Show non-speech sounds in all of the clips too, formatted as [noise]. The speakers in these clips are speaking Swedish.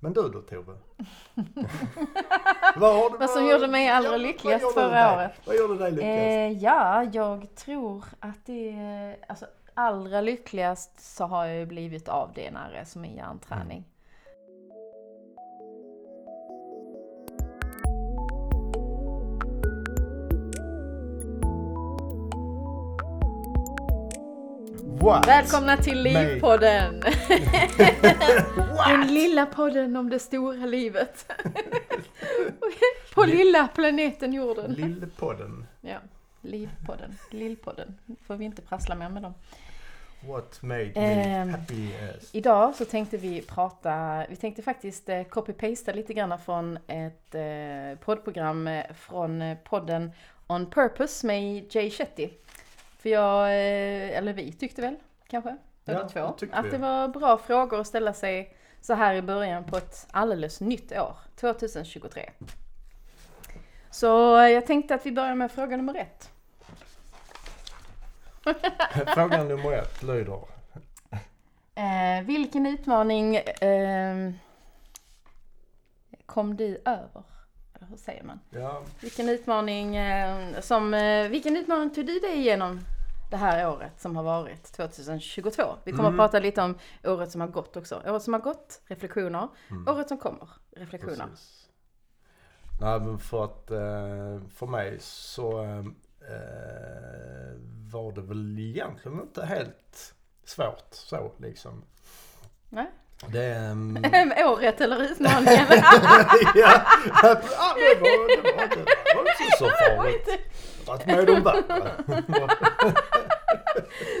Men du då Tove? [laughs] vad, Vad som gjorde mig allra ja, lyckligast förra året? Vad gjorde dig lyckligast? Eh, ja, jag tror att det är, alltså allra lyckligast så har jag ju blivit avdelare som är hjärnträning. What? Välkomna till. Livpodden! [laughs] Den lilla podden om det stora livet. [laughs] På lilla planeten jorden. Lillpodden. Ja, Livpodden, Lillpodden. Får vi inte prassla mer med dem. What made me Ehm, happy as... Idag så tänkte vi prata, vi tänkte faktiskt eh, copy-pasta lite grann från ett eh, poddprogram eh, från eh, podden On Purpose med Jay Shetty. För jag, eh, eller vi tyckte väl kanske, båda Ja, två, att vi. det var bra frågor att ställa sig så här i början på ett alldeles nytt år, 2023. Så eh, jag tänkte att vi börjar med fråga nummer ett. [laughs] Fråga nummer ett lyder. [laughs] Eh, vilken utmaning eh, kom du över? Eller hur säger man? Ja, Vilken utmaning, eh, som, eh, vilken utmaning tog du dig igenom det här året som har varit, 2022? Vi kommer Mm. att prata lite om året som har gått också. Året som har gått, reflektioner. Mm. Året som kommer, reflektioner. precis. Nej men för att eh, för mig så eh, var det väl egentligen inte helt svårt så liksom. Nej. Det... ehm, [laughs] året eller utmaningen? [laughs] ja, ja, det var, det var, det var, det var inte så [laughs] farligt. Varit med om värre.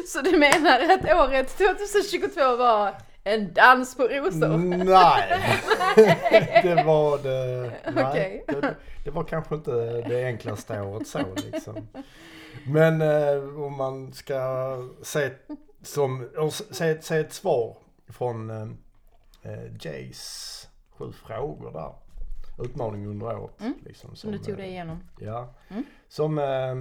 Så du menar att året 2022 var en dans på rosor? Nej, [laughs] det var det. Nej, Okej. det, det var kanske inte det enklaste året så liksom. Men eh, om man ska se, som, se, se ett svar från eh, eh, Jays sju frågor där. Utmaning under året. Mm, Liksom, Som du tog dig eh, igenom. Ja. Mm. Som, eh,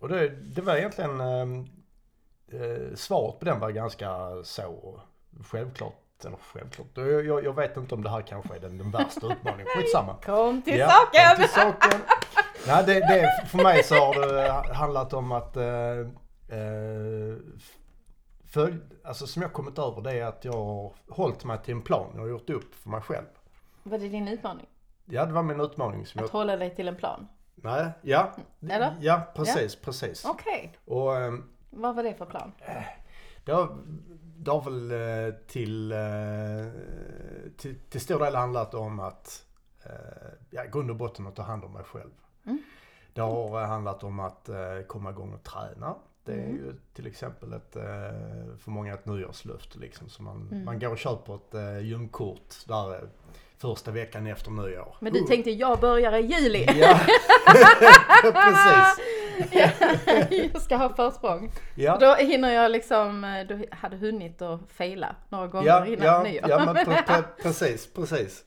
och det, det var egentligen, eh, eh, svaret på den var ganska så självklart. Eller självklart, jag, jag, jag vet inte om det här kanske är den, den värsta utmaningen. [laughs] Skitsamma. Kom till Ja, saken! Till saken. Nej, det, det, för mig så har det handlat om att eh, eh, följ, alltså som jag kommit över det är att jag har hållit mig till en plan. Jag har gjort upp för mig själv. Var det din utmaning? Ja, det var min utmaning som jag... Att hålla dig till en plan? Nej, ja. Eller? Ja, precis, precis. Okej. Och ehm, Vad var det för plan? det har, det har väl eh, till, eh, till, till stor del handlat om att, eh, ja, i grund och botten att ta hand om mig själv. Mm. Det har eh, handlat om att eh, komma igång och träna. Det är Mm. ju till exempel ett, eh, för många ett nyårslöfte liksom. Så man, Mm. man går och köper ett eh, gymkort där eh, första veckan efter nyår. Men du tänkte jag börjar i juli. [laughs] Ja, precis. [laughs] jag ska ha försprång. Ja. Då hinner jag liksom, eh, du hade hunnit att fejla några gånger Ja, innan ja, nyår. ja men pre, pre, [laughs] precis, precis.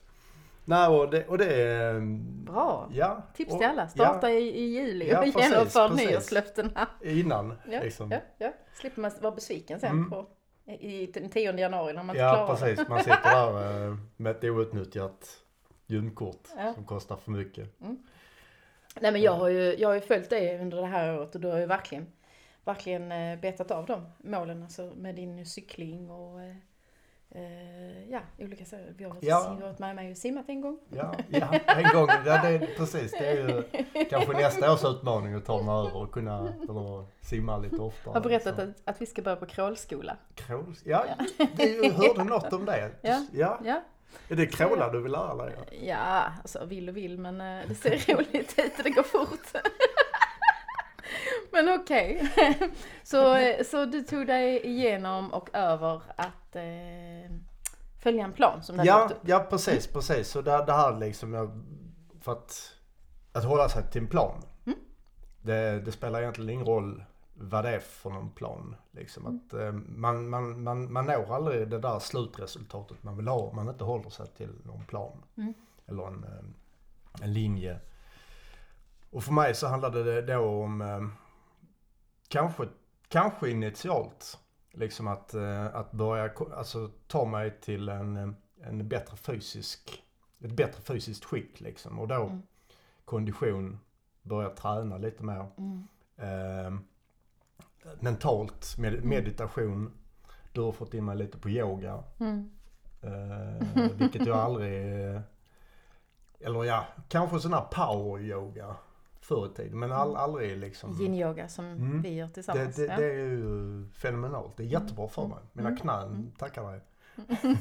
Nej, och det, och det är... Bra. Ja. Tips och, till alla. Starta i, i juli Ja, och genomför nyårslöftena. Ja, innan Ja, liksom. ja, ja. Slipper man vara besviken sen Mm. på, i den 10 januari när man inte Ja, klarar det. precis. Man sitter där [laughs] eh, med ett outnyttjat gymkort Ja. som kostar för mycket. Nej men jag har ju, jag har ju följt dig under det här året och du har ju verkligen, verkligen eh, betat av de målen alltså med din cykling och eh, ja, olika saker. Vi har varit, Ja. vi har varit med mig och simmat en gång. Ja, ja en gång. Ja, det är, precis. Det är ju kanske nästa års utmaning att ta mig över och kunna eller, simma lite oftare. Har berättat liksom. att, att vi ska börja på crawlskola. Krål, ja, du hörde något om det. Ja. ja. Ja, Är det kråla du vill lära dig? ja alltså vill och vill men eh, det ser [laughs] roligt ut och det går fort. Men okej. [laughs] så, eh, så du tog dig igenom och över att eh, följa en plan som hade Ja, ja precis, precis. Så det, det här liksom, jag, för att, att hålla sig till en plan. Mm. Det, det spelar egentligen ingen roll vad det är för någon plan. Liksom. Mm. Att, eh, man, man, man, man når aldrig det där slutresultatet man vill ha om man inte håller sig till någon plan. Mm. Eller en, eh, en linje. Och för mig så handlade det då om, eh, kanske, kanske initialt, liksom att, eh, att börja alltså, ta mig till en, en bättre fysisk, ett bättre fysiskt skick liksom. Och då Mm. kondition, börja träna lite mer. Mm. Eh, mentalt, med, meditation. Du har fått in mig lite på yoga. Mm. Eh, vilket jag aldrig... Eller ja, kanske sån här power yoga förr i tiden. Men all, aldrig liksom... Yin-yoga som Mm. vi gör Det, tillsammans. det, ja. det är ju fenomenalt. Det är jättebra för mig. Mina Mm. knän tackar dig. [laughs]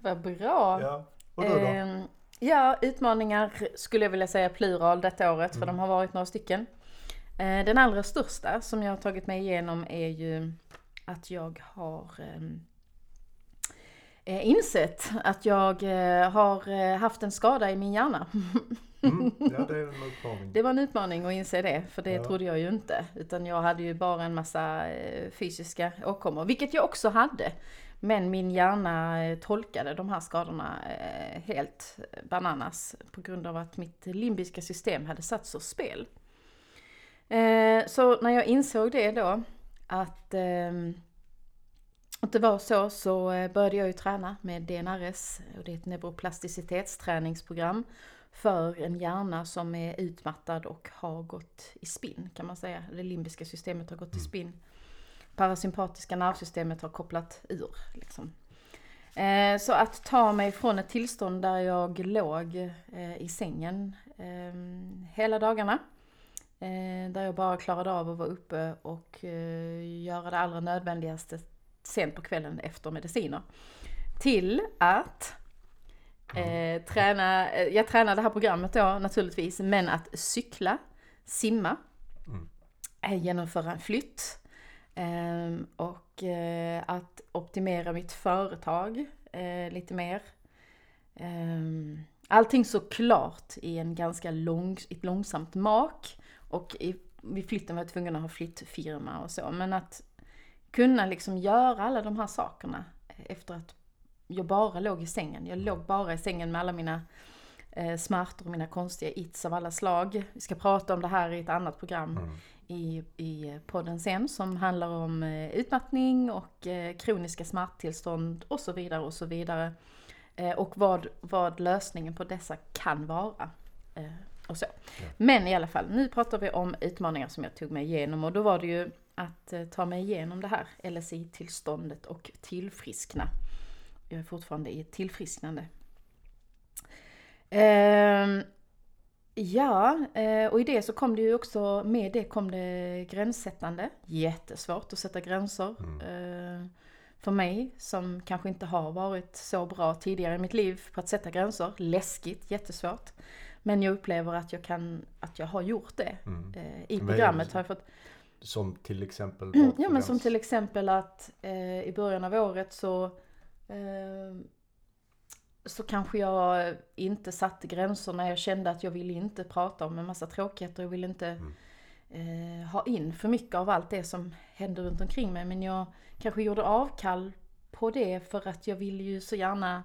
Vad bra. Ja. Och du då? Ehm, ja, utmaningar skulle jag vilja säga plural detta året, för Mm. de har varit några stycken. Eh, den allra största som jag har tagit mig igenom är ju att jag har ehm, eh, insett att jag eh, har eh, haft en skada i min hjärna. [laughs] Mm, [laughs] ja, det är en utmaning. Det var en utmaning att inse det, för det Ja. trodde jag ju inte. Utan jag hade ju bara en massa eh, fysiska åkommor, vilket jag också hade. Men min hjärna eh, tolkade de här skadorna eh, helt bananas på grund av att mitt limbiska system hade satts ur spel. Så när jag insåg det då, att, ehm, att det var så, så började jag ju träna med DNRS. Och det är ett neuroplasticitetsträningsprogram för en hjärna som är utmattad och har gått i spinn kan man säga. Det limbiska systemet har gått i spinn. Parasympatiska nervsystemet har kopplat ur. Liksom. Eh, så att ta mig från ett tillstånd där jag låg eh, i sängen eh, hela dagarna. Eh, där jag bara klarade av att vara uppe och göra det allra nödvändigaste sent på kvällen efter mediciner. Till att eh, träna, eh, jag tränade det här programmet då naturligtvis, men att cykla, simma, Mm. eh, genomföra en flytt eh, och att optimera mitt företag lite mer. Eh, allting såklart i en ganska lång, ett långsamt mak och i, vid flytten var jag tvungen att ha flyttfirma och så, men att kunna liksom göra alla de här sakerna efter att jag bara låg i sängen. Jag låg bara i sängen med alla mina eh, smärtor och mina konstiga its av alla slag. Vi ska prata om det här i ett annat program Mm. i, i podden sen som handlar om eh, utmattning och eh, kroniska smärttillstånd och så vidare och så vidare. Eh, och vad, vad lösningen på dessa kan vara. Eh, och så. Men i alla fall, nu pratar vi om utmaningar som jag tog mig igenom och då var det ju att eh, ta mig igenom det här LSI-tillståndet och tillfriskna. Jag är fortfarande i ett tillfrisknande. Ehm, ja, eh, och i det så kom det ju också, med det kom det gränssättande. Jättesvårt att sätta gränser. eh, för mig som kanske inte har varit så bra tidigare i mitt liv på att sätta gränser. Läskigt, jättesvårt. Men jag upplever att jag kan, att jag har gjort det. Mm. Eh, I programmet har jag fått Som till exempel [clears throat] Mm, Ja men som till exempel att eh, i början av året så eh, så kanske jag inte satte gränser när jag kände att jag ville inte prata om en massa tråkigheter. Jag ville inte eh, ha in för mycket av allt det som händer runt omkring mig. Men jag kanske gjorde avkall på det för att jag ville ju så gärna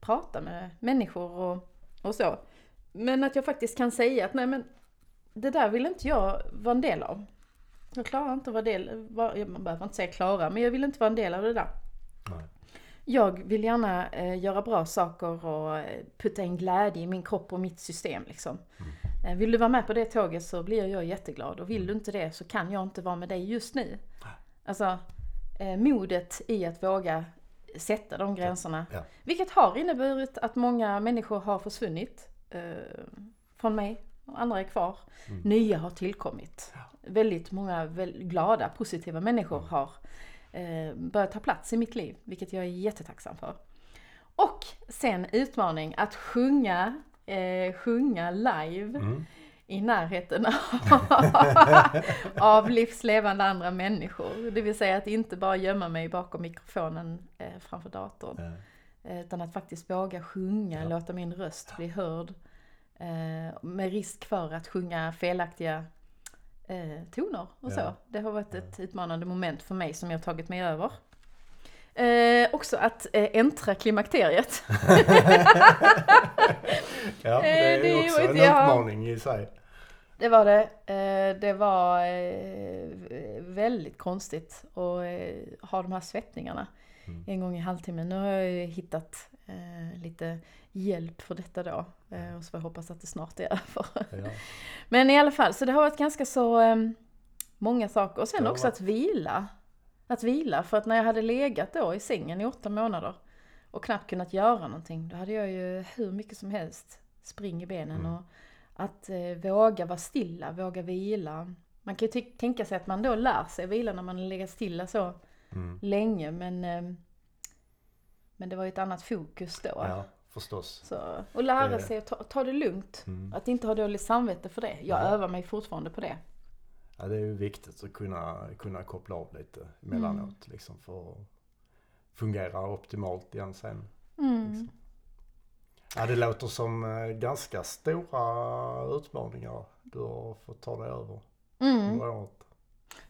prata med människor och, och så. Men att jag faktiskt kan säga att nej men det där vill inte jag vara en del av. Jag klarar inte att vara del, vara- man behöver inte säga klara, men jag vill inte vara en del av det där. Nej. Jag vill gärna eh, göra bra saker och eh, putta in glädje i min kropp och mitt system liksom. Eh, vill du vara med på det tåget så blir jag jätteglad och vill du inte det så kan jag inte vara med dig just nu. Alltså, eh, modet i att våga sätta de gränserna. Ja. Vilket har inneburit att många människor har försvunnit eh, från mig. Och andra är kvar. Nya har tillkommit. Väldigt många väl, glada, positiva människor har eh, börjat ta plats i mitt liv. Vilket jag är jättetacksam för. Och sen utmaning att sjunga, eh, sjunga live Mm. i närheten [laughs] av livslevande andra människor. Det vill säga att inte bara gömma mig bakom mikrofonen eh, framför datorn. Eh, Utan att faktiskt våga sjunga, låta min röst bli hörd. Eh, med risk för att sjunga felaktiga eh, toner och så. Ja. Det har varit ett utmanande moment för mig som jag tagit mig över. Eh, också att eh, äntra klimakteriet. [laughs] Ja, det är det är också en utmaning i sig. Det var det. Eh, det var eh, väldigt konstigt att eh, ha de här svettningarna. Mm. en gång i halvtimmen. Nu har jag ju hittat eh, lite hjälp för detta då. Eh, och så får jag hoppas att det snart är över. Ja. [laughs] Men i alla fall, så det har varit ganska så eh, många saker. Och sen också varit- att vila. Att vila, för att när jag hade legat då i sängen i åtta månader och knappt kunnat göra någonting, då hade jag ju hur mycket som helst spring i benen. Mm. Och att eh, våga vara stilla, våga vila. Man kan ju tänka sig att man då lär sig vila när man legat stilla så Mm. länge, men, eh, men det var ju ett annat fokus då. ja, förstås. Så, och lära Det- sig att ta, ta det lugnt. Mm. Att inte ha dåligt samvete för det. Jag Ja. övar mig fortfarande på det. Ja, det är ju viktigt att kunna, kunna koppla av lite emellanåt liksom för att fungera optimalt igen sen. Mm. Liksom. Ja, det låter som eh, ganska stora utmaningar du har fått ta dig över Mm.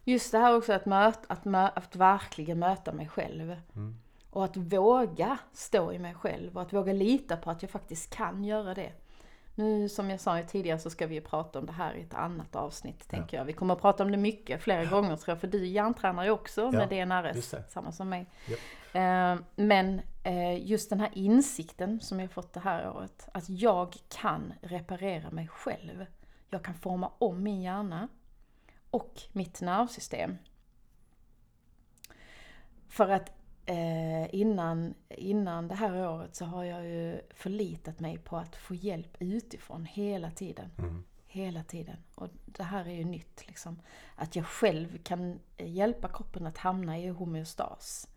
Just det här också att, möta, att, mö, att verkligen möta mig själv. Mm. Och att våga stå i mig själv och att våga lita på att jag faktiskt kan göra det. Nu som jag sa tidigare så ska vi ju prata om det här i ett annat avsnitt tänker jag. Vi kommer att prata om det mycket, flera gånger tror jag, för du hjärntränar ju också med DNRS, samma som mig. Eh, Men eh, just den här insikten som jag fått det här året, att jag kan reparera mig själv. Jag kan forma om min hjärna och mitt nervsystem. För att eh, innan, innan det här året så har jag ju förlitat mig på att få hjälp utifrån hela tiden. Mm. Hela tiden. Och det här är ju nytt liksom. Att jag själv kan hjälpa kroppen att hamna i homeostas.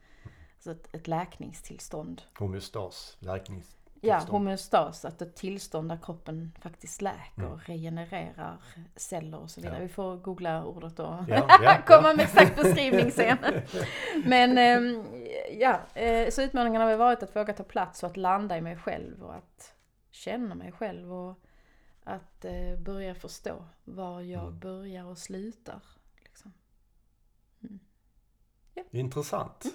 Alltså ett, ett läkningstillstånd. Homeostas, läkningstillstånd. Ja, homeostas, att ett tillstånd där kroppen faktiskt läker, Mm. regenererar celler och så vidare. Ja. Vi får googla ordet och [laughs] Ja, ja, komma med exakt beskrivning sen. Men ehm, ja, eh, så utmaningen har varit att våga ta plats och att landa i mig själv och att känna mig själv och att eh, börja förstå var jag Mm. börjar och slutar. Liksom. Intressant.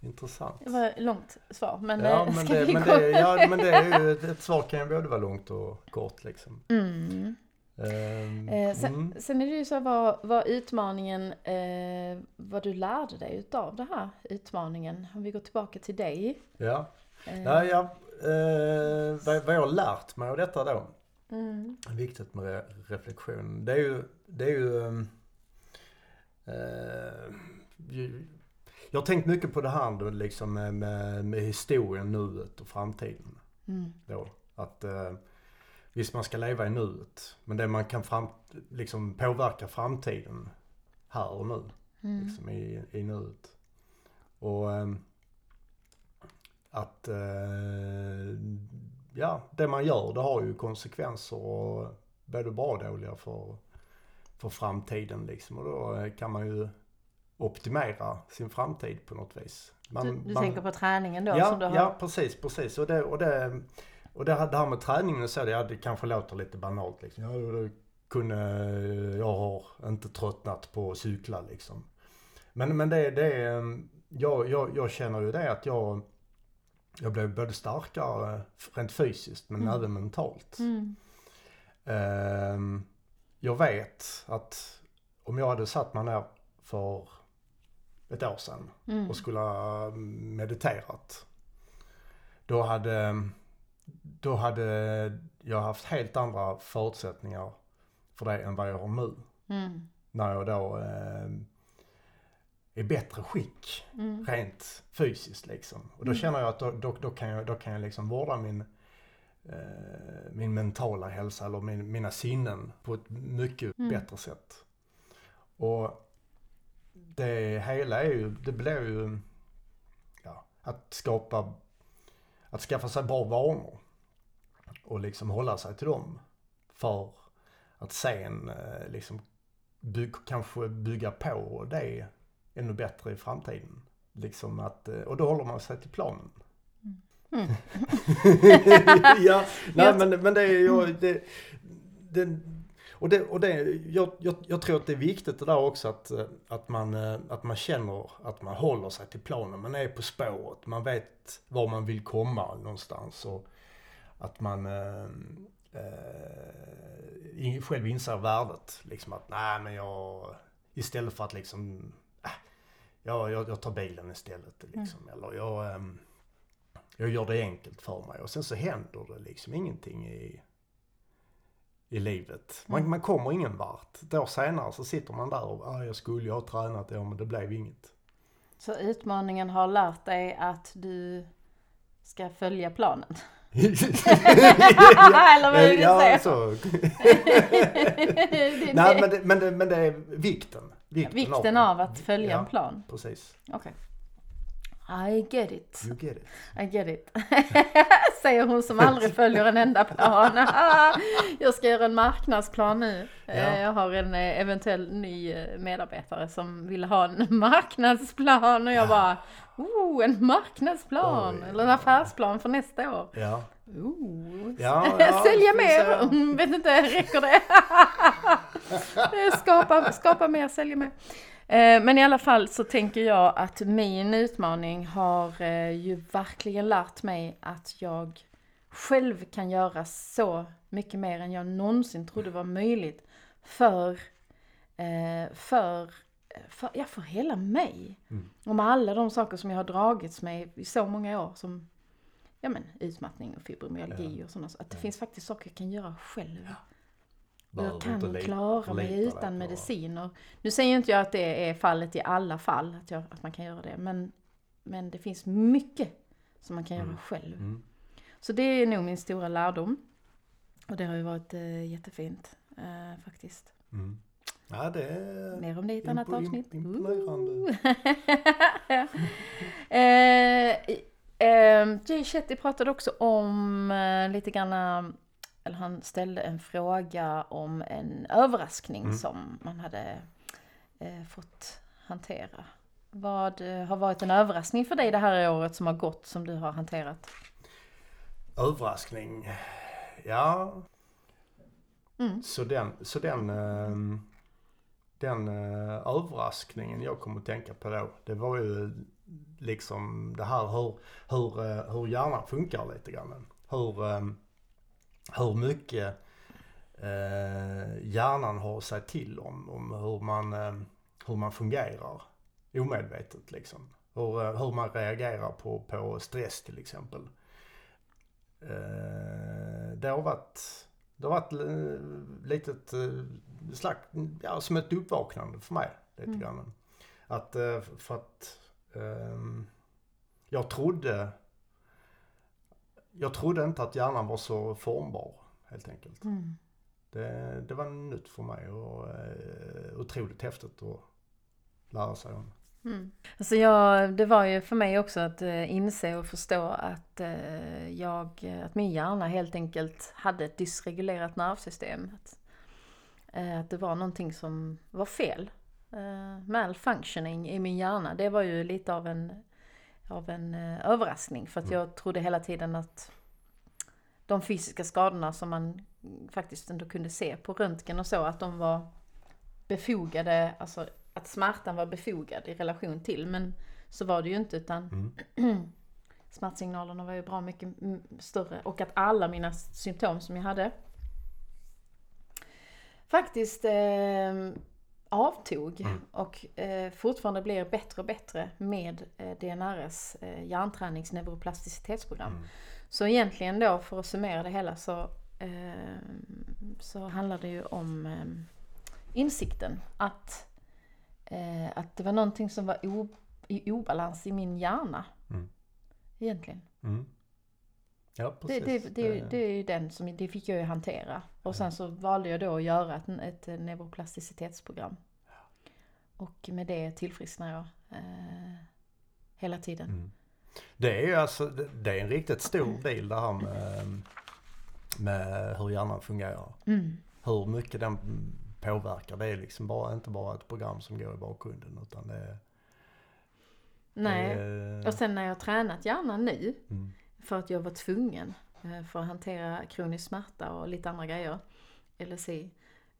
Intressant. Det var ett långt svar, men Ja eh, men, ska det, vi men, gå? det, ja, men det är ju, ett svar kan ju både vara långt och kort liksom. Mm. Eh, sen, mm. sen är det ju så vad, vad utmaningen, eh, vad du lärde dig utav det här utmaningen. Om vi går tillbaka till dig. Ja, Eh, ja, ja eh, vad, vad jag har lärt mig av detta då. Mm, Viktigt med re reflektion. Det är ju, det är ju ehm, eh, ju- jag har tänkt mycket på det här liksom med, med, med historien, nuet och framtiden. mm, Då. Att eh, visst man ska leva i nuet, men det man kan fram, liksom påverka framtiden här och nu. mm, liksom i, i nuet. Och ehm, att eh, ja, det man gör det har ju konsekvenser och både bra och dåliga för, för framtiden liksom. Och då eh, kan man ju optimera sin framtid på något vis. Man, du du man- tänker på träningen då ja, som du har? ja, precis, precis. Och det, och det, och det, här, det här med träningen så, det, ja, det kanske låter lite banalt liksom. Ja, det kunde, jag har inte tröttnat på att cykla liksom. Men, men det, det jag, jag, jag känner ju det att jag, jag blev både starkare rent fysiskt men Mm. även mentalt. Mm, Ehm, jag vet att om jag hade satt mig ner för ett år sedan mm, och skulle ha mediterat. Då hade, då hade jag haft helt andra förutsättningar för det än vad jag har nu. mm, När jag då eh, är bättre skick mm, rent fysiskt liksom. Och då Mm. känner jag att då, då, då, kan, jag, då kan jag liksom vårda min, eh, min mentala hälsa eller min, mina sinnen på ett mycket Mm. bättre sätt. Och det hela är ju, det blir ju ja, att skapa, att skaffa sig bra vanor och liksom hålla sig till dem för att sen eh, liksom bygg, kanske bygga på det ännu bättre i framtiden. Liksom att, eh, och då håller man sig till planen. Mm. [laughs] ja, nej men, men det är ju, det, det, och det, och det jag, jag, jag tror att det är viktigt det där också att, eh, att, man, eh, att man känner att man håller sig till planen. Man är på spåret, man vet var man vill komma någonstans. Och att man eh, eh, själv inser värdet. Liksom att nej men jag, istället för att liksom, äh, ja, jag, jag tar bilen istället. Liksom. Eller jag, ehm, jag gör det enkelt för mig. Och sen så händer det liksom ingenting i, i livet. Man, Mm. man kommer ingen vart. Ett år senare så sitter man där och ah, jag skulle ju ha tränat, ja men det blev inget. Så utmaningen har lärt dig att du ska följa planen? ja, [laughs] Eller vad det du ja, så. [laughs] Det- Nej men det, men, det, men det är vikten. Vikten, Vikten det. av att följa ja, en plan. Precis. Okej. I get it. You get it. I get it. [laughs] Säger hon som aldrig följer en enda plan. [laughs] jag ska göra en marknadsplan nu. Ja. Eh, Jag har en eh, eventuell ny eh, medarbetare som vill ha en [laughs] marknadsplan och jag bara Oh, en marknadsplan! Oj. Eller en affärsplan för nästa år. Ja. Oh. Ja, ja, Sälja mer! Mm, vet inte, räcker det? skapa, skapa mer, sälja mer. Eh, Men i alla fall så tänker jag att min utmaning har eh, ju verkligen lärt mig att jag själv kan göra så mycket mer än jag någonsin trodde var möjligt för, eh, för, för, ja, för hela mig. Mm. Och med alla de saker som jag har dragits med i så många år som ja, men, utmattning och fibromyalgi Ja. och sådana Att det Ja. finns faktiskt saker jag kan göra själv. Behöver jag kan klara mig utan mediciner. Nu säger inte jag att det är fallet i alla fall, att, jag, att man kan göra det. Men, men det finns mycket som man kan Mm. göra själv. Mm. Så det är nog min stora lärdom. Och det har ju varit eh, jättefint eh, faktiskt. Mm. Ja, det är... Mer om det i ett annat avsnitt. imponerande. [laughs] eh, eh, Jay Shetty pratade också om eh, lite grann, eller han ställde en fråga om en överraskning Mm. som man hade eh, fått hantera. Vad eh, har varit en överraskning för dig det här året som har gått som du har hanterat? Överraskning. Ja, Mm. så den, så den, ehm, den eh, överraskningen jag kom att tänka på då, det var ju liksom det här hur, hur, eh, hur hjärnan funkar lite grann. Hur, ehm, hur mycket eh, hjärnan har sig till om, om hur, man, ehm, hur man fungerar omedvetet liksom. Hur, eh, hur man reagerar på, på stress till exempel. Eh, det har varit, det har varit eh, litet eh, slags, ja, som ett uppvaknande för mig lite Mm. grann. Att, eh, för att ehm, jag trodde, jag trodde inte att hjärnan var så formbar helt enkelt. Mm. Det, det var nytt för mig och eh, otroligt häftigt att lära sig om. Mm. Alltså jag, det var ju för mig också att eh, inse och förstå att, eh, jag, att min hjärna helt enkelt hade ett dysregulerat nervsystem. Att, eh, att det var någonting som var fel. Malfunctioning i min hjärna. Det var ju lite av en, av en eh, överraskning. För att Mm. jag trodde hela tiden att de fysiska skadorna som man faktiskt ändå kunde se på röntgen och så, att de var befogade, alltså att smärtan var befogad i relation till. Men så var det ju inte utan Mm. [clears throat] smärtsignalerna var ju bra mycket mm, större. Och att alla mina symptom som jag hade faktiskt eh, avtog Mm. och eh, fortfarande blir bättre och bättre med eh, DNRS eh, hjärntränings neuroplasticitetsprogram. Mm. Så egentligen då för att summera det hela så, eh, så handlar det ju om eh, insikten att, eh, att det var någonting som var i obalans i min hjärna. Mm. Egentligen. Mm. Ja, Det, precis. det, det, det är ju den som, det fick jag ju hantera. Och sen så valde jag då att göra ett, ett neuroplasticitetsprogram. Och med det tillfrisknar jag eh, hela tiden. Mm. Det är ju alltså, det, det är en riktigt stor del det här med, med hur hjärnan fungerar. Mm. Hur mycket den påverkar. Det är liksom bara, inte bara ett program som går i bakgrunden utan det är... Nej. Det är Och sen när jag har tränat hjärnan nu, mm, för att jag var tvungen eh, för att hantera kronisk smärta och lite andra grejer, LSI,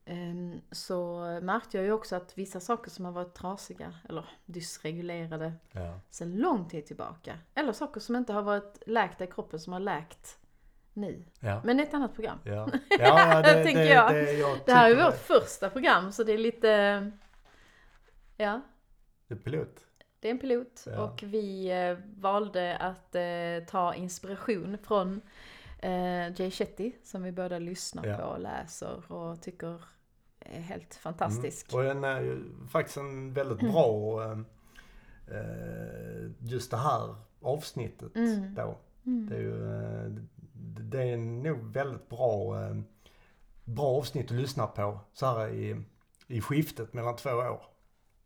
ehm, så märkte jag ju också att vissa saker som har varit trasiga eller dysregulerade ja. sedan lång tid tillbaka, eller saker som inte har varit läkta i kroppen som har läkt nu. Ja. Men ett annat program. Ja, [laughs] ja, det, Tänker det, jag. Det, jag Det här är vårt första program så det är lite, ja, Det är pilot. Det är en pilot Ja. och vi eh, valde att eh, ta inspiration från eh, Jay Shetty som vi båda lyssnar Ja. på och läser och tycker är helt fantastisk. Mm. Och den är ju faktiskt en väldigt bra, eh, eh, just det här avsnittet Mm. då. Mm. Det är ju, det- är nog väldigt bra, bra avsnitt att lyssna på så här i, i skiftet mellan två år.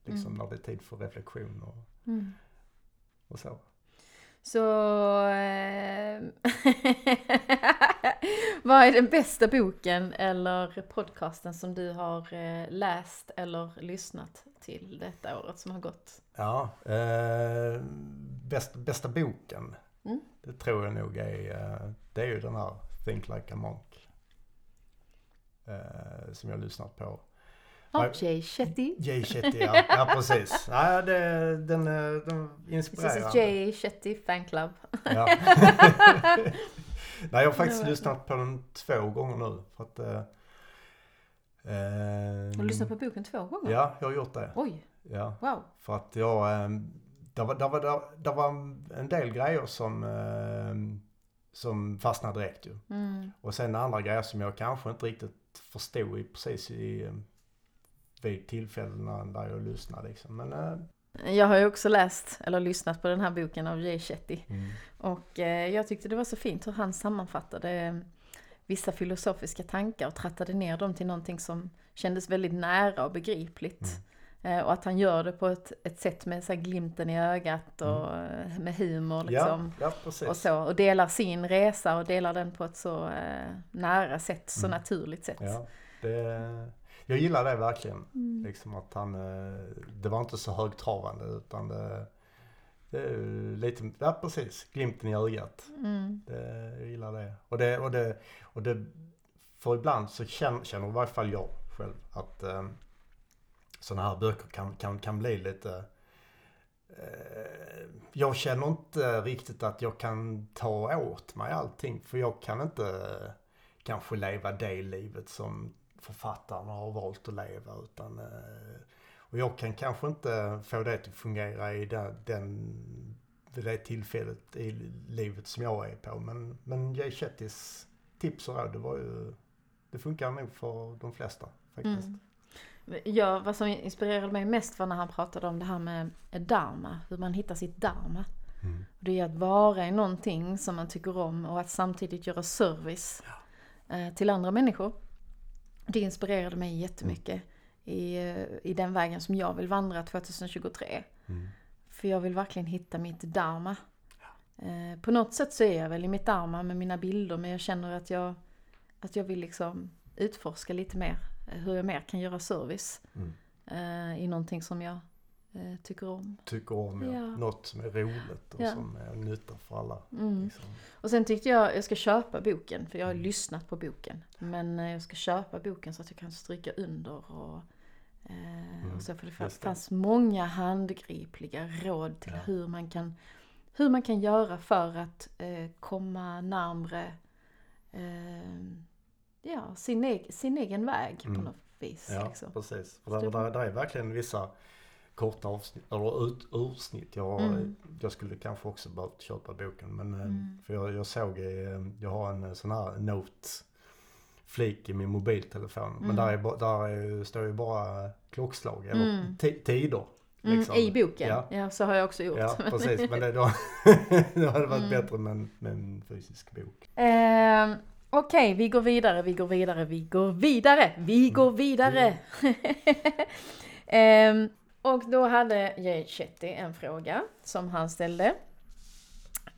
Liksom Mm. när det är tid för reflektion och, Mm. och så. Så... Eh, [laughs] vad är den bästa boken eller podcasten som du har eh, läst eller lyssnat till detta året som har gått? Ja, eh, bäst, bästa boken. Mm. Det tror jag nog är, eh, det är ju den här Think Like a Monk. Eh, som jag har lyssnat på. Nej. Jay Shetty. Jay Shetty, ja, ja precis. Ja, det, den, eh, den inspirerar. is Jay Shetty Fan Club. Ja. [laughs] Nej, jag har faktiskt lyssnat på den två gånger nu. För att, eh, Har du lyssnat på boken två gånger? Ja, jag har gjort det. Oj, Ja. wow. För att jag, eh, det var, det var, det, det var en del grejer som, eh, som fastnade direkt ju. Mm. Och sen andra grejer som jag kanske inte riktigt förstod i, precis i, eh, vid tillfällena där jag lyssnade liksom. Men, eh, Jag har ju också läst, eller lyssnat på den här boken av Jay Shetty. mm. Och eh, jag tyckte det var så fint hur han sammanfattade eh, vissa filosofiska tankar och trattade ner dem till någonting som kändes väldigt nära och begripligt. Eh, och att han gör det på ett, ett sätt med så här, glimten i ögat och eh, med humor liksom. ja, ja. Och så, och delar sin resa och delar den på ett så eh, nära sätt, så Mm. naturligt sätt. Ja, det, jag gillar det verkligen. Mm. Liksom att han, eh, det var inte så högtravande utan det, det lite, ja precis, glimten i ögat. Mm. Det, jag gillar det. Och det, och det, och det för ibland så känner, känner i varje fall jag själv att eh, sådana här böcker kan, kan, kan bli lite eh, jag känner inte riktigt att jag kan ta åt mig allting för jag kan inte kanske leva det livet som författaren har valt att leva utan eh, och jag kan kanske inte få det att fungera i den, den vid det tillfället i livet som jag är på. Men, men Jay Shettys tips och råd, det var ju, det funkar nog för de flesta faktiskt. Mm. Ja, vad som inspirerade mig mest var när han pratade om det här med dharma, hur man hittar sitt dharma. Mm. Det är att vara i någonting som man tycker om och att samtidigt göra service eh, till andra människor. Det inspirerade mig jättemycket i, eh, i den vägen som jag vill vandra 2023. Mm. För jag vill verkligen hitta mitt dharma. Eh, på något sätt så är jag väl i mitt dharma med mina bilder men jag känner att jag, att jag vill liksom utforska lite mer. eh, Hur jag mer kan göra service Mm. eh, i någonting som jag eh, tycker om. Tycker om ja. Ja. något som är roligt och Ja. som är nytta för alla. Mm. Liksom. Och sen tyckte jag jag ska köpa boken, för jag har lyssnat på boken. Men eh, jag ska köpa boken så att jag kan stryka under och, eh, och så. För det det. fanns många handgripliga råd till Ja. hur, man kan, hur man kan göra för att eh, komma närmre eh, ja, sin, eg- sin egen väg på Mm. något vis. Ja, liksom. precis. För där, där, där är verkligen vissa korta avsnitt, eller ut, ursnitt. Jag, Mm. jag skulle kanske också behövt köpa boken. Men, eh, Mm. För jag, jag såg, eh, jag har en eh, sån här note flik i min mobiltelefon. Mm. Men där, är, där är, står ju bara klockslag eller Mm. ti- tider. Mm, liksom. I boken, Ja. ja. så har jag också gjort. Ja, [laughs] precis. Men det, då, [laughs] det hade varit Mm. bättre med med en fysisk bok. Eh, Okej, vi går vidare, vi går vidare, vi går vidare, vi går vidare! [laughs] Ehm, och då hade Jay Shetty en fråga som han ställde.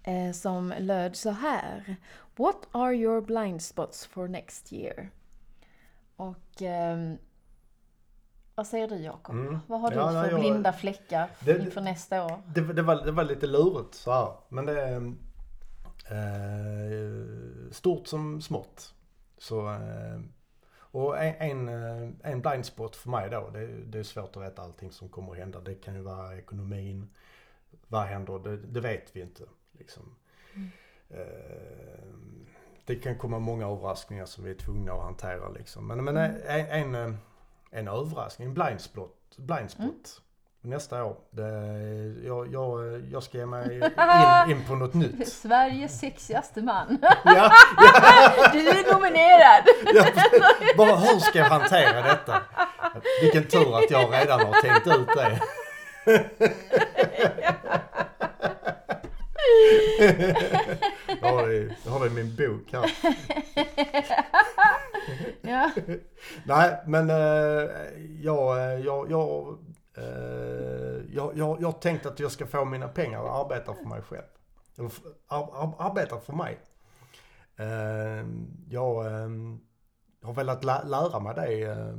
Eh, som löd så här. What are your blind spots for next year? Och ehm, vad säger du Jakob? Mm. Vad har du Ja, för nej, jag- blinda fläckar Det- inför nästa år? Det, det, var, det var lite lurigt så här. Men det är eh, stort som smått. Så, eh, och en, en, eh, en blind spot för mig då, det, det är svårt att veta allting som kommer att hända. Det kan ju vara ekonomin. Vad händer? Det, det vet vi inte. Liksom. Mm. Eh, det kan komma många överraskningar som vi är tvungna att hantera. Liksom. Men, men Mm. en, en, en överraskning, en blind spot, blind spot Mm. Nästa år. Det, jag, jag, jag ska ge mig in, [laughs] in på något nytt. Sveriges sexigaste man. [laughs] Ja, [laughs] Du är nominerad! ja, bara hur ska jag hantera detta? Vilken tur att jag redan har tänkt ut det. Jag har det, jag har det i min bok här. Ja. Nej, men eh, jag, jag, jag, eh, Eh, jag, jag, jag har tänkt att jag ska få mina pengar och arbeta för mig själv. Eller ar, ar, arbeta för mig. Eh, jag eh, har velat lä, lära mig det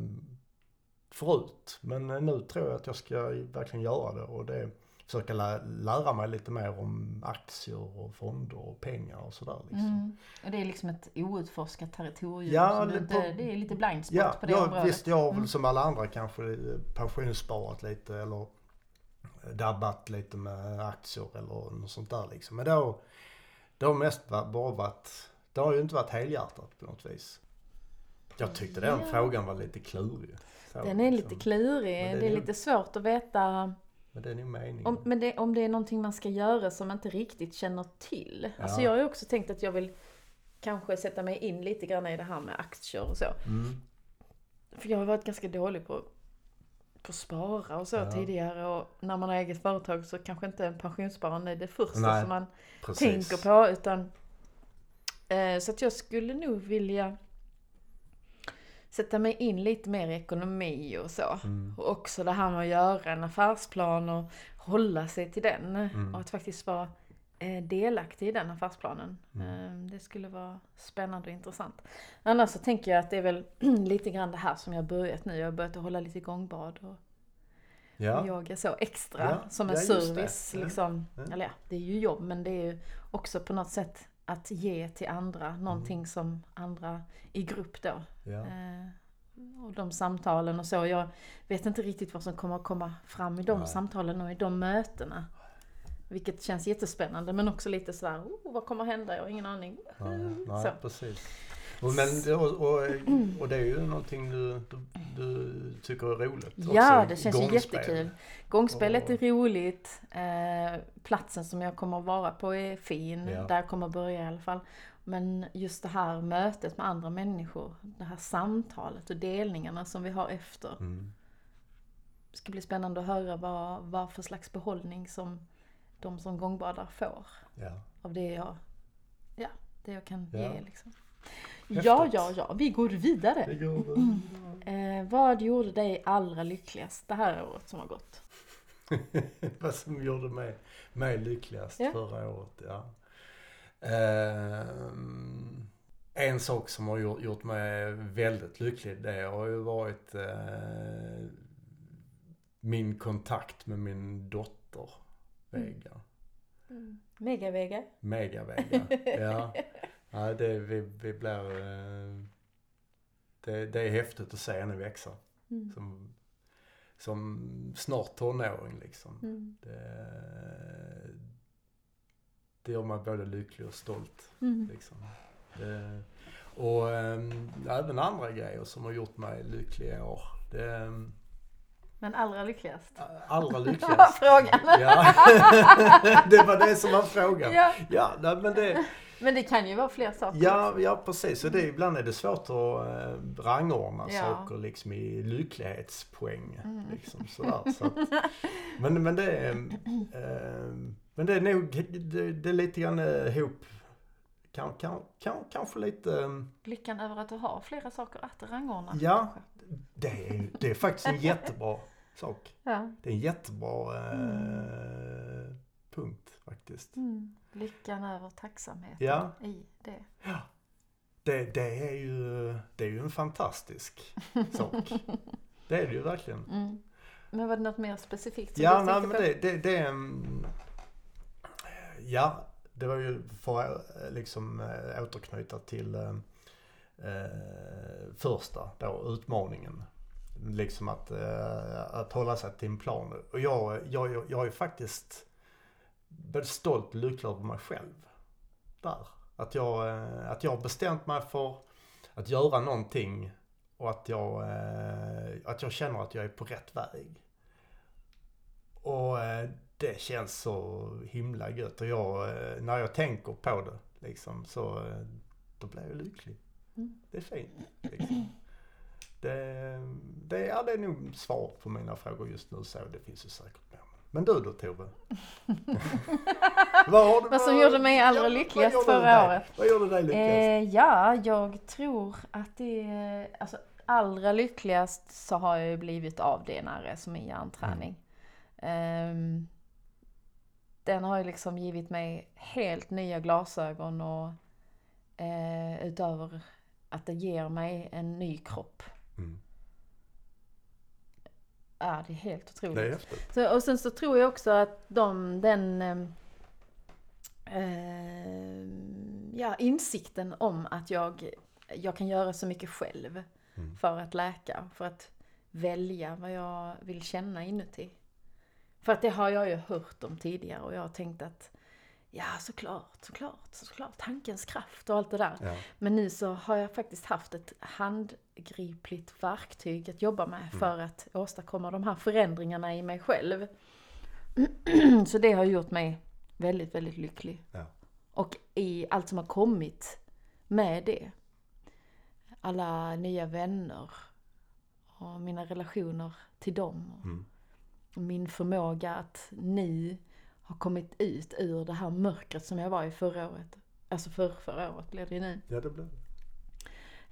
förut. Men nu tror jag att jag ska verkligen göra det. Och det försöka lä, lära mig lite mer om aktier och fonder och pengar och sådär. Liksom. Mm. Och det är liksom ett outforskat territorium. Ja, det- inte, på- det är lite blind spot Ja, på det ja området. visst jag har väl Mm. som alla andra kanske eh, pensionssparat lite eller dabbat lite med aktier eller något sånt där liksom. Men då, det har mest bara varit, det har ju inte varit helhjärtat på något vis. Jag tyckte den Ja. frågan var lite klurig. Så, Den är lite liksom. klurig. Men det är Det är lite svårt att veta Men det är nog meningen. om, men det, om det är någonting man ska göra som man inte riktigt känner till. Alltså Ja. jag har ju också tänkt att jag vill kanske sätta mig in lite grann i det här med aktier och så. Mm. För jag har varit ganska dålig på, på spara och så Ja. tidigare. Och när man har eget företag så kanske inte pensionssparande är det första Nej, som man Precis. tänker på. Utan, eh, så att jag skulle nog vilja sätta mig in lite mer i ekonomi och så. Mm. Och också det här med att göra en affärsplan och hålla sig till den. Mm. Och att faktiskt vara eh, delaktig i den affärsplanen. Mm. Eh, Det skulle vara spännande och intressant. Annars så tänker jag att det är väl [clears throat] lite grann det här som jag har börjat nu. Jag har börjat att hålla lite gångbad och Ja. yoga så extra. Ja, Som en ja, service det. Liksom. Ja. Eller ja, det är ju jobb men det är ju också på något sätt att ge till andra någonting Mm. som andra i grupp då Ja. Eh, och de samtalen och så. Jag vet inte riktigt vad som kommer att komma fram i de Nej. samtalen och i de mötena. Vilket känns jättespännande men också lite sådär, oh, vad kommer att hända? Jag har ingen aning. Nej, nej precis. Och, men, och, och, [clears throat] och det är ju någonting du, du, tycker är roligt Ja, också, det känns ju jättekul. Gångspelet är roligt. Eh, platsen som jag kommer att vara på är fin. Ja. Där jag kommer att börja i alla fall. Men just det här mötet med andra människor. Det här samtalet och delningarna som vi har efter. Mm. Det ska bli spännande att höra vad, vad för slags behållning som de som gångbadar får Ja. av det jag, ja, det jag kan Ja. ge. Liksom. Ja, ja, ja, vi går vidare. Det går Eh, vad gjorde dig allra lyckligast det här året som har gått? [laughs] Vad som gjorde mig, mig lyckligast Ja. förra året, ja. Ehm, en sak som har gjort, gjort mig väldigt lycklig, det har ju varit eh, min kontakt med min dotter, Vega. Megavega. Mega-Vega. ja. [laughs] ja det, vi, vi blir... Eh, det, det är häftigt att se henne växa. Mm. Som, som snart tonåring liksom. Mm. Det, det gör mig både lycklig och stolt. Mm. Liksom. Det, och äm, även andra grejer som har gjort mig lycklig i år. Det, äm, Men allra lyckligast? allra [laughs] Det var lyckligast. frågan. [laughs] Ja, [laughs] det var det som var frågan. Ja. Ja, men det, Men det kan ju vara fler saker ja, också. ja precis. Och det, ibland är det svårt att äh, rangordna Ja. saker liksom i lycklighetspoäng. Mm. Liksom, sådär. Så att, men, men det är, ähm, men det är nog, det, det är lite grann äh, ihop, kan, kan, kan, kanske lite, ähm, Lyckan över att du har flera saker att rangordna. Ja. kanske. Det är, det är faktiskt en jättebra sak. ja. Det är en jättebra äh, punkt faktiskt. Mm. Lyckan över tacksamheten Ja. i det. Det, det, är ju, det är ju en fantastisk sak. [laughs] Det är det ju verkligen. Mm. Men var det något mer specifikt Ja, du nej, men det, det, det är... mm, Ja, det var ju för att eh, liksom äh, återknyta till eh, första då, utmaningen. Liksom att, eh, att hålla sig till en plan. Och jag, jag, jag är faktiskt både stolt och lycklig över mig själv. Där. Att jag, eh, att jag har bestämt mig för att göra någonting och att jag, eh, att jag känner att jag är på rätt väg. och eh, det känns så himla gött. Och jag, eh, när jag tänker på det liksom, så eh, då blir jag lycklig. Mm. Det är fint. Liksom. Det, det, ja, det är nog svar på mina frågor just nu så. Det finns ju säkert mer. Men du då Tove? [laughs] vad, Vad som gjorde mig allra vad lyckligast förra året? Vad gjorde dig lyckligast? Eh, ja, jag tror att det alltså allra lyckligast så har jag ju blivit avdelare som är hjärnträning. Ehm, den har ju liksom givit mig helt nya glasögon och eh, utöver att det ger mig en ny kropp. Mm. Ja, det är helt otroligt. Är. Så, och sen så tror jag också att de, den ehm, ehm, ja, insikten om att jag, jag kan göra så mycket själv Mm. för att läka, för att välja vad jag vill känna inuti. För att det har jag ju hört om tidigare och jag har tänkt att ja såklart, såklart, såklart, tankens kraft och allt det där. Ja. Men nu så har jag faktiskt haft ett handgripligt verktyg att jobba med Mm. för att åstadkomma de här förändringarna i mig själv. [clears throat] Så det har gjort mig väldigt, väldigt lycklig. Ja. Och i allt som har kommit med det. Alla nya vänner och mina relationer till dem. och Mm. Min förmåga att nu ha kommit ut ur det här mörkret som jag var i förra året. Alltså för förra året blir det ju nu. ja, det blev det.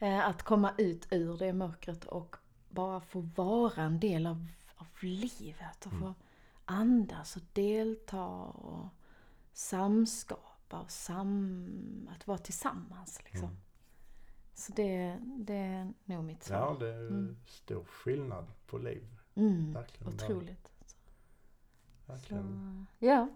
Eh, Att komma ut ur det mörkret och bara få vara en del av, av livet och få andas och delta och samskapa och sam, att vara tillsammans liksom. Mm. Så det, det är nog mitt svar. Ja, det är Mm. stor skillnad på liv. Mm, Verkligen. otroligt. Verkligen. Så, ja.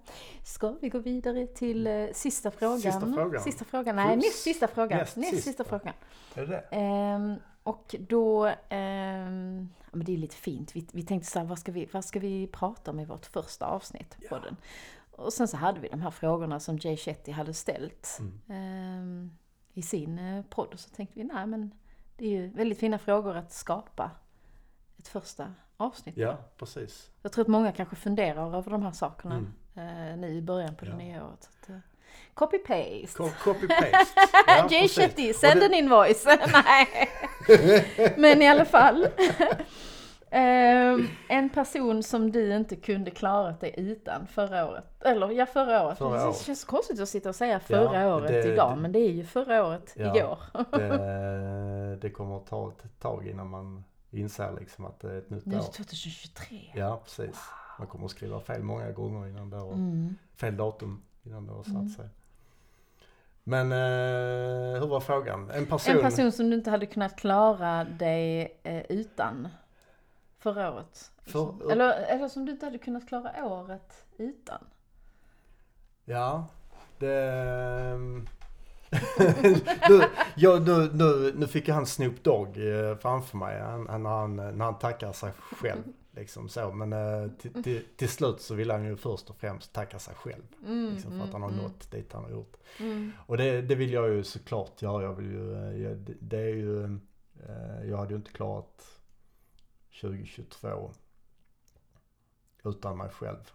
Ska vi gå vidare till eh, sista frågan? Sista frågan. Sista frågan. Nej, Plus- näst sista frågan. näst Näst, sista. sista frågan. Är det det? Ehm, och då, ehm, ja, men det är lite fint. Vi, vi tänkte så här, vad ska vi, vad ska vi prata om i vårt första avsnitt på Ja. den? Och sen så hade vi de här frågorna som Jay Shetty hade ställt Mm. ehm, i sin eh, podd. Och så tänkte vi, nej men det är ju väldigt fina frågor att skapa ett första avsnitt. Ja, precis. Jag tror att många kanske funderar över de här sakerna Mm. eh, nu i början på det Ja. nya året. Eh, Copy-paste. Co- Copy-paste. [laughs] Ja, Jay. Shetty, send det- en invoice. [laughs] Nej. [laughs] Men i alla fall. Ehm, en person som du inte kunde klarat dig utan förra året. Eller ja, förra året. Förra det året. känns konstigt att sitta och säga förra Ja, året det- idag. det- Men det är ju förra året Ja. igår. Det, det kommer att ta ett tag innan man inser liksom att det är ett nytt Nu år. 2023. Ja, precis. Man kommer att skriva fel många gånger innan det har, Mm. fel datum innan det har satt Mm. sig. Men eh, hur var frågan? En person? En person som du inte hade kunnat klara dig eh, utan förra året. För- Eller, eller som du inte hade kunnat klara året utan. Ja, det... du, ja, nu, nu, nu fick jag han Snoop Dogg eh, framför mig han, när, han, när han tackar sig själv. Liksom så. Men eh, till, till, till slut så vill han ju först och främst tacka sig själv. Mm, Liksom, för att han har mm, nått dit han har gjort. Mm. Och det, det vill jag ju såklart göra. Jag vill ju, eh, jag, det- är ju, jag hade ju inte klarat 2022 utan mig själv.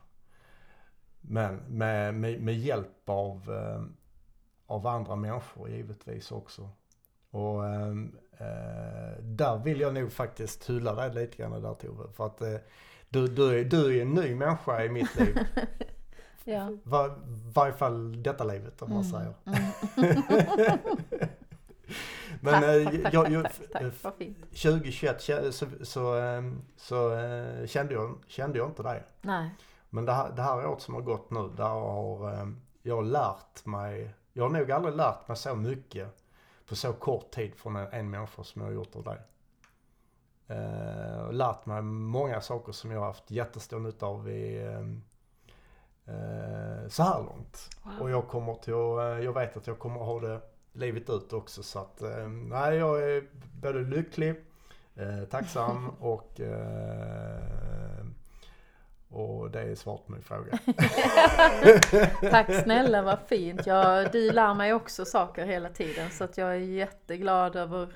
Men med, med, med hjälp av, av andra människor givetvis också. Och eh, eh, där vill jag nog faktiskt hylla dig lite grann där Tove. För att eh, du, du, är, du är en ny människa i mitt liv. [laughs] Ja. Va, varje fall detta livet om man säger. Mm. [laughs] Men tack, eh, tack, jag, jag, tack, tack, vad fint. 2021 kä- så, så, ehm, så eh, kände, jag, kände jag inte det. Nej. Men det här, det här året som har gått nu, där har ehm, jag lärt mig, jag har nog aldrig lärt mig så mycket på så kort tid från en, en människa som jag har gjort av dig. Och lärt mig många saker som jag har haft jättestor nytta av i, eh, så här långt. Wow. Och jag kommer till att, eh, jag vet att jag kommer att ha det livet ut också så att, eh, nej jag är både lycklig, eh, tacksam [laughs] och eh, och det är svaret på min fråga. [laughs] Tack snälla, vad fint. Ja, du lär mig också saker hela tiden så att jag är jätteglad över,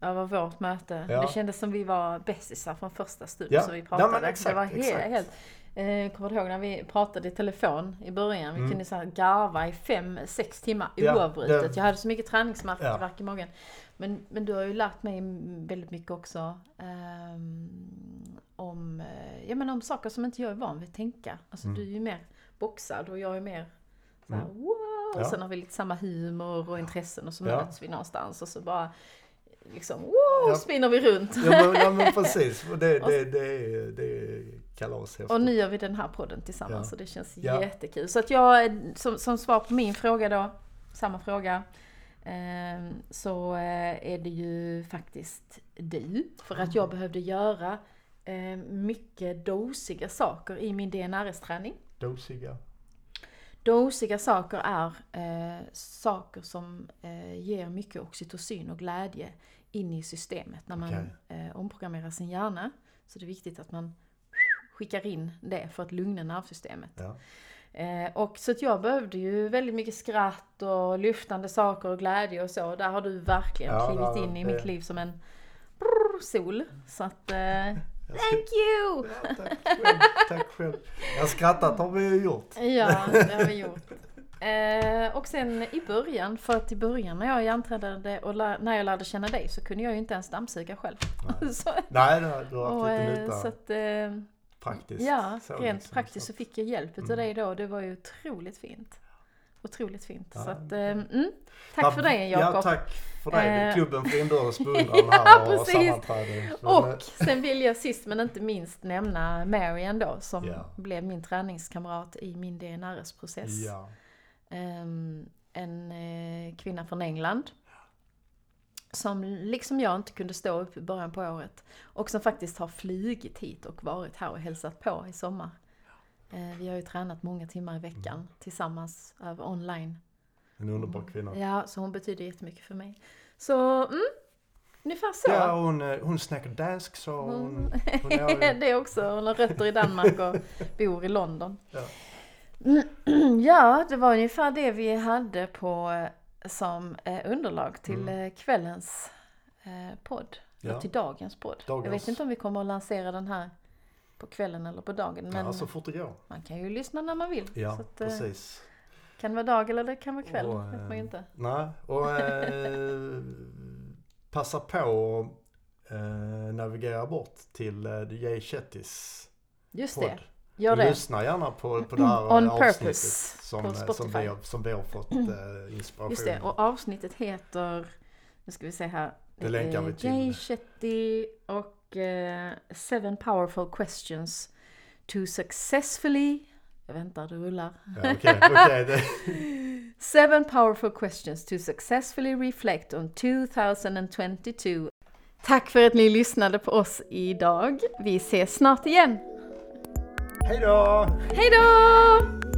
över vårt möte. Ja. Det kändes som vi var bästisar från första stund Ja, som vi pratade. det exakt, var he- exakt. helt Eh, kommer du ihåg när vi pratade i telefon i början? Vi Mm. kunde så här garva i fem, sex timmar Ja, oavbrutet. det- Jag hade så mycket träningsvärk i magen. Men, men du har ju lärt mig väldigt mycket också ehm, om, eh, ja, men om saker som inte jag är van vid att tänka. Alltså Mm. du är ju mer boxad och jag är mer så här, Mm. wow! Och Ja. sen har vi lite samma humor och intressen och så Ja. möts vi någonstans och så bara liksom wow, Ja. spinner vi runt. Ja men, ja, men precis, Och det, [laughs] det, det, är, är kalashäftigt. Och nu gör vi den här podden tillsammans Ja. och det känns Ja. jättekul. Så att jag, som, som svar på min fråga då, samma fråga, eh, så är det ju faktiskt du. För att jag behövde göra eh, mycket dosiga saker i min DNRS-träning. Dosiga. Dosiga saker är eh, saker som eh, ger mycket oxytocin och glädje in i systemet när man Okej. eh, omprogrammerar sin hjärna. Så det är viktigt att man skickar in det för att lugna nervsystemet. Ja. Eh, och så att jag behövde ju väldigt mycket skratt och lyftande saker och glädje och så. Där har du verkligen Ja, klivit ja, in i det- mitt liv som en brrr, sol. Så att, eh, ska, thank you! ja, tack själv. Tack själv. Jag skrattat har vi ju gjort. Ja, det har vi gjort. Eh, och sen i början, för att i början när jag hjärntränade och lär, när jag lärde känna dig så kunde jag ju inte ens dammsuga själv. [laughs] så, Nej, har, du har och, haft lite eh, nytta så att, eh, praktiskt. ja, så rent liksom, praktiskt så fick jag hjälp utav Mm. dig då. Det var ju otroligt fint. Otroligt fint. Ja. Så att, eh, mm, tack Ja, för det Ja, Jakob. tack för det. Eh, Klubben för inbördes [laughs] beundran Ja, här och sammanträde. Och sen vill jag sist men inte minst nämna Marian då som Ja. blev min träningskamrat i min DNRS-process. Ja. Ehm, en eh, kvinna från England. Som liksom jag inte kunde stå upp i början på året. Och som faktiskt har flugit hit och varit här och hälsat på i sommar. Eh, vi har ju tränat många timmar i veckan Mm. tillsammans över online. En underbar kvinna. Ja, så hon betyder jättemycket för mig. Så, mm, ungefär så. Ja, hon, eh, hon snackar dansk så hon... hon är, [laughs] det är också, hon har rötter i Danmark och [laughs] bor i London. Ja. [clears throat] Ja, det var ungefär det vi hade på eh, som eh, underlag till Mm. eh, kvällens eh, podd. Ja. Till dagens podd. Jag Dagens. vet inte om vi kommer att lansera den här på kvällen eller på dagen. Men ja, så fort det går. man kan ju lyssna när man vill. Ja, att, precis. kan vara dag eller det kan vara kväll. Och, vet man ju inte. Nej, och eh, [laughs] passa på att eh, navigera bort till eh, Jay Shettis Just podd. det, gör det. Lyssna gärna på, på det här On eh, avsnittet purpose som, eh, som, vi har, som vi har fått eh, inspiration Just det, och avsnittet heter, nu ska vi se här. Det länkar vi är till. Jay Shetty och eh, Seven powerful questions to successfully, jag väntar det rullar. Ja, okej, det- [laughs] Seven powerful questions to successfully reflect on 2022. Tack för att ni lyssnade på oss idag. Vi ses snart igen. Hej då! Hej då!